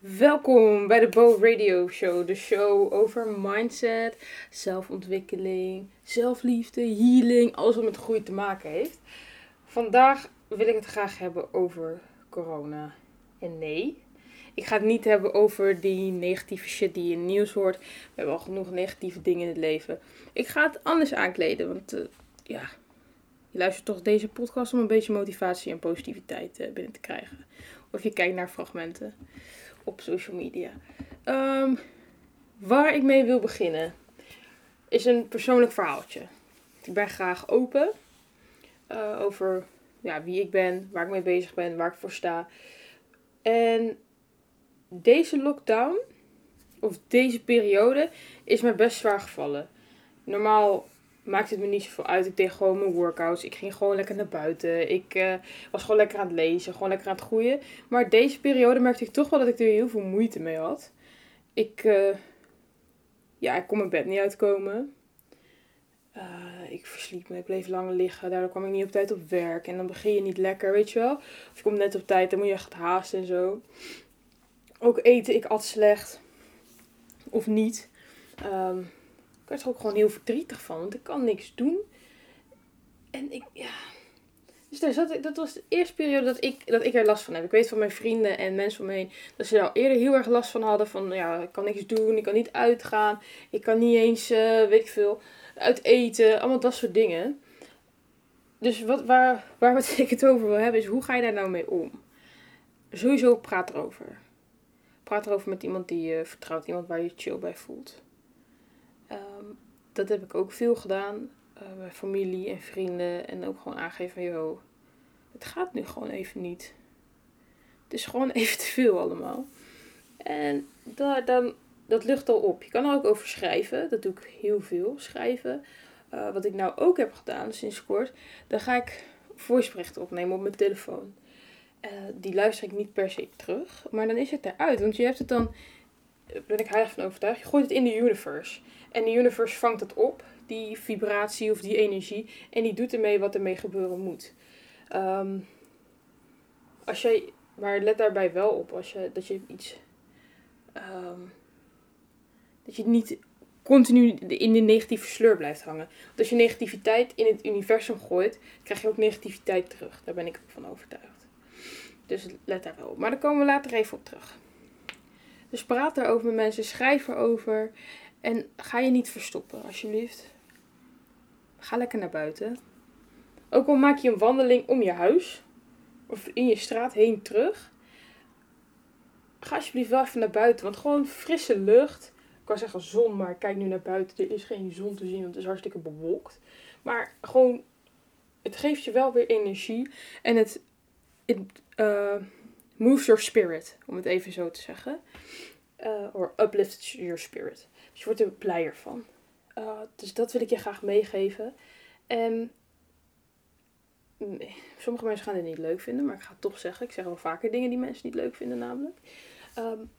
Welkom bij de Bo Radio Show, de show over mindset, zelfontwikkeling, zelfliefde, healing, alles wat met groei te maken heeft. Vandaag wil ik het graag hebben over corona. En nee, ik ga het niet hebben over die negatieve shit die je in nieuws hoort. We hebben al genoeg negatieve dingen in het leven. Ik ga het anders aankleden, want uh, ja, je luistert toch deze podcast om een beetje motivatie en positiviteit uh, binnen te krijgen. Of je kijkt naar fragmenten op social media. Um, waar ik mee wil beginnen is een persoonlijk verhaaltje. Ik ben graag open uh, over ja, wie ik ben, waar ik mee bezig ben, waar ik voor sta. En deze lockdown, of deze periode, is me best zwaar gevallen. Normaal maakte het me niet zoveel uit. Ik deed gewoon mijn workouts. Ik ging gewoon lekker naar buiten. Ik uh, was gewoon lekker aan het lezen, gewoon lekker aan het groeien. Maar deze periode merkte ik toch wel dat ik er heel veel moeite mee had. Ik, uh, ja, ik kon mijn bed niet uitkomen. Uh, ik versliep me, ik bleef lang liggen. Daardoor kwam ik niet op tijd op werk. En dan begin je niet lekker, weet je wel. Of je komt net op tijd, dan moet je echt haasten en zo. Ook eten, ik at slecht. Of niet. Um, werd er ook gewoon heel verdrietig van, want ik kan niks doen. En ik, ja. Dus daar zat ik, dat was de eerste periode dat ik, dat ik er last van heb. Ik weet van mijn vrienden en mensen om me heen dat ze al eerder heel erg last van hadden. Van ja, ik kan niks doen, ik kan niet uitgaan, ik kan niet eens, uh, weet ik veel, uit eten, allemaal dat soort dingen. Dus wat, waar, waar wat ik het over wil hebben is, hoe ga je daar nou mee om? Sowieso praat erover. Praat erover met iemand die je vertrouwt, iemand waar je chill bij voelt. Um, dat heb ik ook veel gedaan. Uh, bij familie en vrienden. En ook gewoon aangeven van, het gaat nu gewoon even niet. Het is gewoon even te veel allemaal. En daar, dan, dat lucht al op. Je kan er ook over schrijven. Dat doe ik heel veel, schrijven. Uh, wat ik nou ook heb gedaan sinds kort. Dan ga ik voiceberichten opnemen op mijn telefoon. Uh, die luister ik niet per se terug. Maar dan is het eruit. Want je hebt het dan, ben ik heilig van overtuigd, je gooit het in de universe. En de universe vangt het op, die vibratie of die energie. En die doet ermee wat ermee gebeuren moet. Um, als jij, maar let daarbij wel op als je, dat je iets. Um, dat je niet continu in de negatieve sleur blijft hangen. Want als je negativiteit in het universum gooit, krijg je ook negativiteit terug. Daar ben ik van overtuigd. Dus let daar wel op. Maar daar komen we later even op terug. Dus praat erover met mensen, schrijf erover. En ga je niet verstoppen, alsjeblieft. Ga lekker naar buiten. Ook al maak je een wandeling om je huis of in je straat heen terug. Ga alsjeblieft wel even naar buiten, want gewoon frisse lucht. Ik kan zeggen zon, maar kijk nu naar buiten. Er is geen zon te zien, want het is hartstikke bewolkt. Maar gewoon, het geeft je wel weer energie. En het, uh, moves your spirit, om het even zo te zeggen. Uh, or uplifts your spirit. Dus je wordt er blijer van. Uh, dus dat wil ik je graag meegeven. En nee, sommige mensen gaan dit niet leuk vinden, maar ik ga het toch zeggen. Ik zeg wel vaker dingen die mensen niet leuk vinden, namelijk. Um,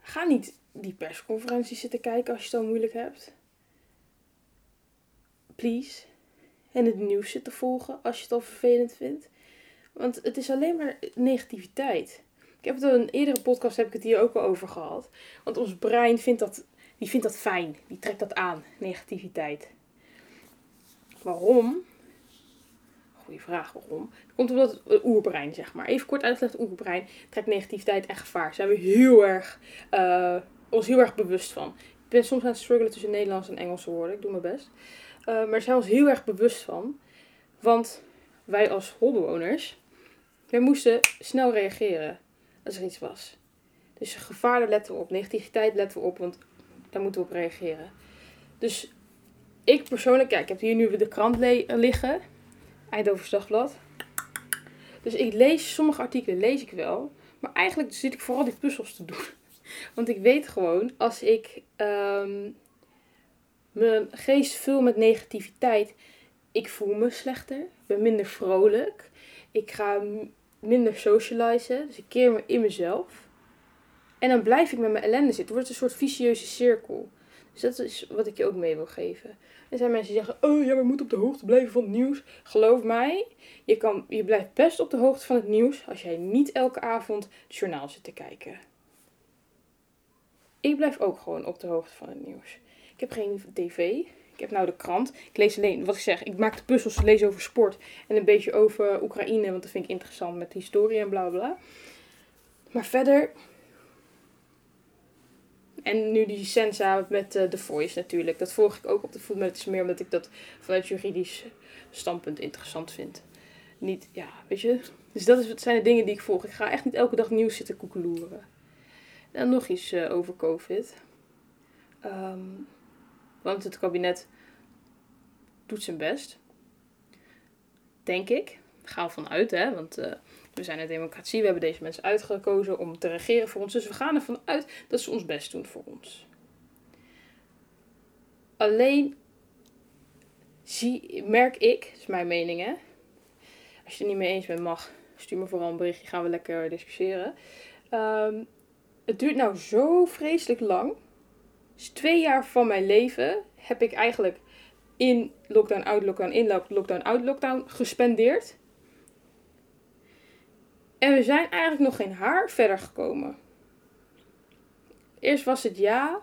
ga niet die persconferenties zitten kijken als je het al moeilijk hebt. Please. En het nieuws zitten volgen als je het al vervelend vindt. Want het is alleen maar negativiteit. Ik heb het in een eerdere podcast heb ik het hier ook al over gehad. Want ons brein vindt dat, die vindt dat fijn. Die trekt dat aan, negativiteit. Waarom? Goeie vraag, waarom? Het komt omdat het oerbrein, zeg maar. Even kort uitgelegd, oerbrein trekt negativiteit en gevaar. Zijn we heel erg, uh, ons heel erg bewust van. Ik ben soms aan het struggelen tussen Nederlands en Engelse woorden. Ik doe mijn best. Uh, maar zijn we ons heel erg bewust van. Want wij als holbewoners, wij moesten snel reageren als er iets was. Dus gevaar, letten we op. Negativiteit letten we op, want daar moeten we op reageren. Dus ik persoonlijk, kijk, ik heb hier nu de krant liggen. Eindhoven Dagblad. Dus ik lees, sommige artikelen lees ik wel. Maar eigenlijk zit ik vooral die puzzels te doen. Want ik weet gewoon, als ik um, mijn geest vul met negativiteit, ik voel me slechter. Ik ben minder vrolijk. Ik ga minder socializen. Dus ik keer me in mezelf. En dan blijf ik met mijn ellende zitten. Het wordt een soort vicieuze cirkel. Dus dat is wat ik je ook mee wil geven. Er zijn mensen die zeggen, oh ja, we moeten op de hoogte blijven van het nieuws. Geloof mij, je, kan, je blijft best op de hoogte van het nieuws als jij niet elke avond het journaal zit te kijken. Ik blijf ook gewoon op de hoogte van het nieuws. Ik heb geen tv. Ik heb nou de krant. Ik lees alleen, wat ik zeg, ik maak de puzzels, lees over sport. En een beetje over Oekraïne, want dat vind ik interessant met historie en bla bla. Maar verder. En nu die Sensa met uh, The Voice natuurlijk. Dat volg ik ook op de voet, maar het is meer omdat ik dat vanuit juridisch standpunt interessant vind. Niet, ja, weet je. Dus dat, is, zijn de dingen die ik volg. Ik ga echt niet elke dag nieuws zitten koekeloeren. En nog iets uh, over COVID. Um, want het kabinet doet zijn best. Denk ik. Ga ervan uit, hè. Want uh, we zijn een democratie. We hebben deze mensen uitgekozen om te regeren voor ons. Dus we gaan ervan uit dat ze ons best doen voor ons. Alleen zie, merk ik, dat is mijn mening hè. Als je het niet mee eens bent, mag. Stuur me vooral een berichtje, gaan we lekker discussiëren. Um, het duurt nou zo vreselijk lang. Dus twee jaar van mijn leven heb ik eigenlijk in lockdown, out, lockdown, in lockdown, out, lockdown gespendeerd. En we zijn eigenlijk nog geen haar verder gekomen. Eerst was het ja,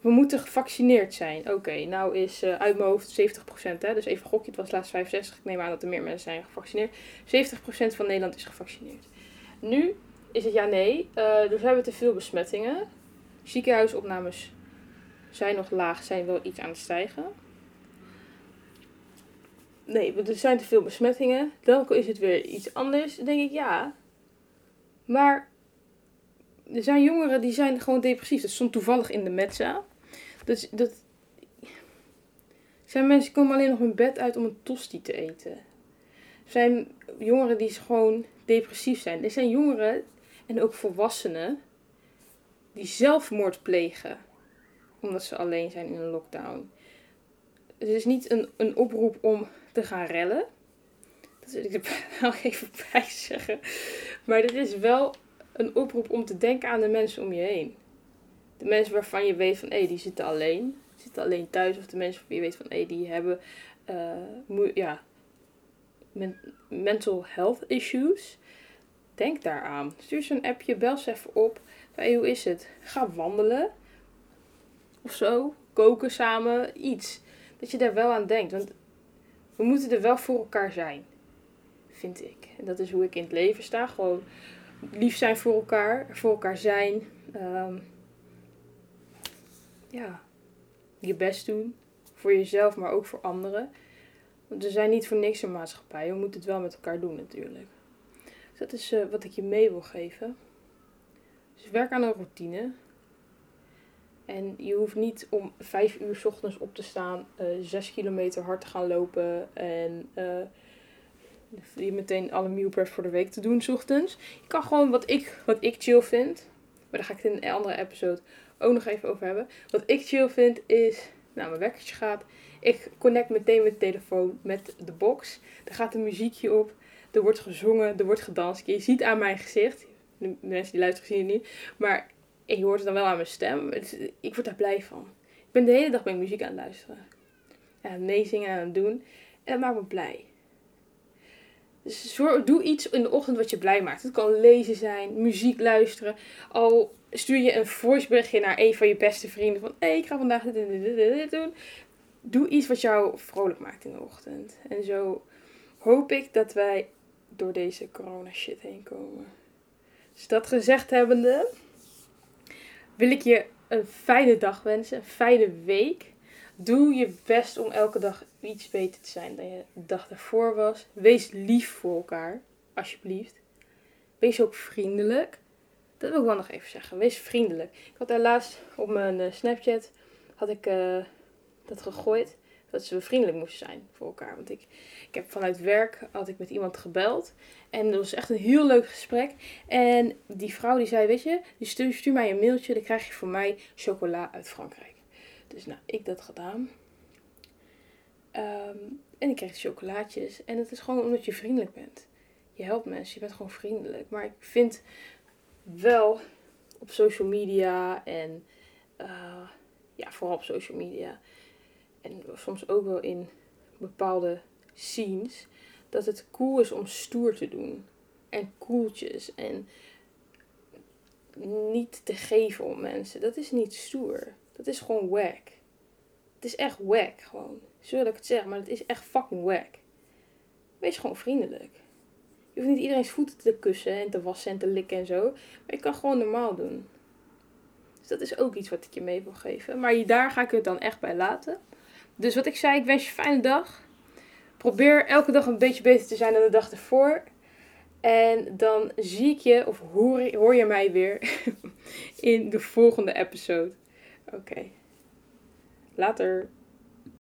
we moeten gevaccineerd zijn. Oké, nou is uh, uit mijn hoofd 70%, hè, dus even gokje, het was laatst 65. Ik neem aan dat er meer mensen zijn gevaccineerd. 70% van Nederland is gevaccineerd. Nu is het ja nee. Uh, we hebben te veel besmettingen. Ziekenhuisopnames zijn nog laag, zijn wel iets aan het stijgen. Nee, er zijn te veel besmettingen. Dan is het weer iets anders. Denk ik ja. Maar er zijn jongeren die zijn gewoon depressief. Dat stond toevallig in de metza. Dus dat zijn mensen komen alleen nog hun bed uit om een tosti te eten. Er zijn jongeren die gewoon depressief zijn. Er zijn jongeren en ook volwassenen die zelfmoord plegen omdat ze alleen zijn in een lockdown. Het is niet een, een oproep om te gaan rellen. Dat wil ik er wel even bij zeggen. Maar dit is wel een oproep om te denken aan de mensen om je heen. De mensen waarvan je weet van hé, hey, die zitten alleen. Zitten alleen thuis. Of de mensen waarvan je weet van hé, hey, die hebben uh, ja, mental health issues. Denk daaraan. Stuur ze een appje, bel ze even op. Hey, hoe is het? Ga wandelen. Of zo. Koken samen. Iets. Dat je daar wel aan denkt. Want we moeten er wel voor elkaar zijn. Vind ik. En dat is hoe ik in het leven sta. Gewoon lief zijn voor elkaar. Voor elkaar zijn. Um, ja. Je best doen. Voor jezelf, maar ook voor anderen. Want we zijn niet voor niks een maatschappij. We moeten het wel met elkaar doen natuurlijk dat is uh, wat ik je mee wil geven. Dus werk aan een routine. En je hoeft niet om vijf uur s ochtends op te staan, uh, zes kilometer hard te gaan lopen en uh, meteen alle meal voor de week te doen s ochtends. Je kan gewoon wat ik, wat ik chill vind, maar daar ga ik het in een andere episode ook nog even over hebben. Wat ik chill vind is, nou mijn wekkertje gaat, ik connect meteen mijn telefoon met de box. Er gaat een muziekje op. Er wordt gezongen, er wordt gedanst. Je ziet aan mijn gezicht, de mensen die luisteren zien het niet, maar je hoort het dan wel aan mijn stem. ik word daar blij van. Ik ben de hele dag bij muziek aan het luisteren. Ja, meezingen en aan het doen. En dat maakt me blij. Dus doe iets in de ochtend wat je blij maakt. Het kan lezen zijn, muziek luisteren. Al stuur je een voiceberichtje naar een van je beste vrienden van... Hé, hey, ik ga vandaag dit, dit, dit, dit doen. Doe iets wat jou vrolijk maakt in de ochtend. En zo hoop ik dat wij door deze corona shit heen komen. Dus dat gezegd hebbende, wil ik je een fijne dag wensen, een fijne week. Doe je best om elke dag iets beter te zijn dan je dag daarvoor was. Wees lief voor elkaar, alsjeblieft. Wees ook vriendelijk. Dat wil ik wel nog even zeggen. Wees vriendelijk. Ik had daar laatst op mijn uh, Snapchat had ik, uh, dat gegooid dat ze vriendelijk moesten zijn voor elkaar. Want ik, ik heb vanuit werk had ik met iemand gebeld. En dat was echt een heel leuk gesprek. En die vrouw die zei, weet je, die stuur, mij een mailtje. Dan krijg je voor mij chocola uit Frankrijk. Dus nou, ik dat gedaan. Ehm, en ik kreeg chocolaatjes. En het is gewoon omdat je vriendelijk bent. Je helpt mensen, je bent gewoon vriendelijk. Maar ik vind wel op social media en... Uh, ja, vooral op social media. En soms ook wel in bepaalde scenes. Dat het cool is om stoer te doen. En koeltjes. En niet te geven om mensen. Dat is niet stoer. Dat is gewoon wack. Het is echt wack gewoon. Zo ik het zeggen, maar het is echt fucking wack. Wees gewoon vriendelijk. Je hoeft niet iedereen's voeten te kussen en te wassen en te likken en zo. Maar je kan gewoon normaal doen. Dus dat is ook iets wat ik je mee wil geven. Maar daar ga ik het dan echt bij laten. Dus wat ik zei, ik wens je een fijne dag. Probeer elke dag een beetje beter te zijn dan de dag ervoor. En dan zie ik je, of hoor, hoor je mij weer in de volgende episode. Oké. Later.